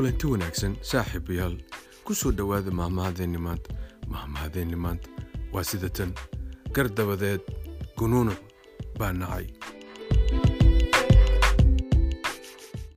kulanti wanaagsan saaxiibayaal ku soo dhowaada mahmahadeenni maanta mahmahadeenni maanta waa sida tan. Gar dabadeed gunuunuc baa nacay.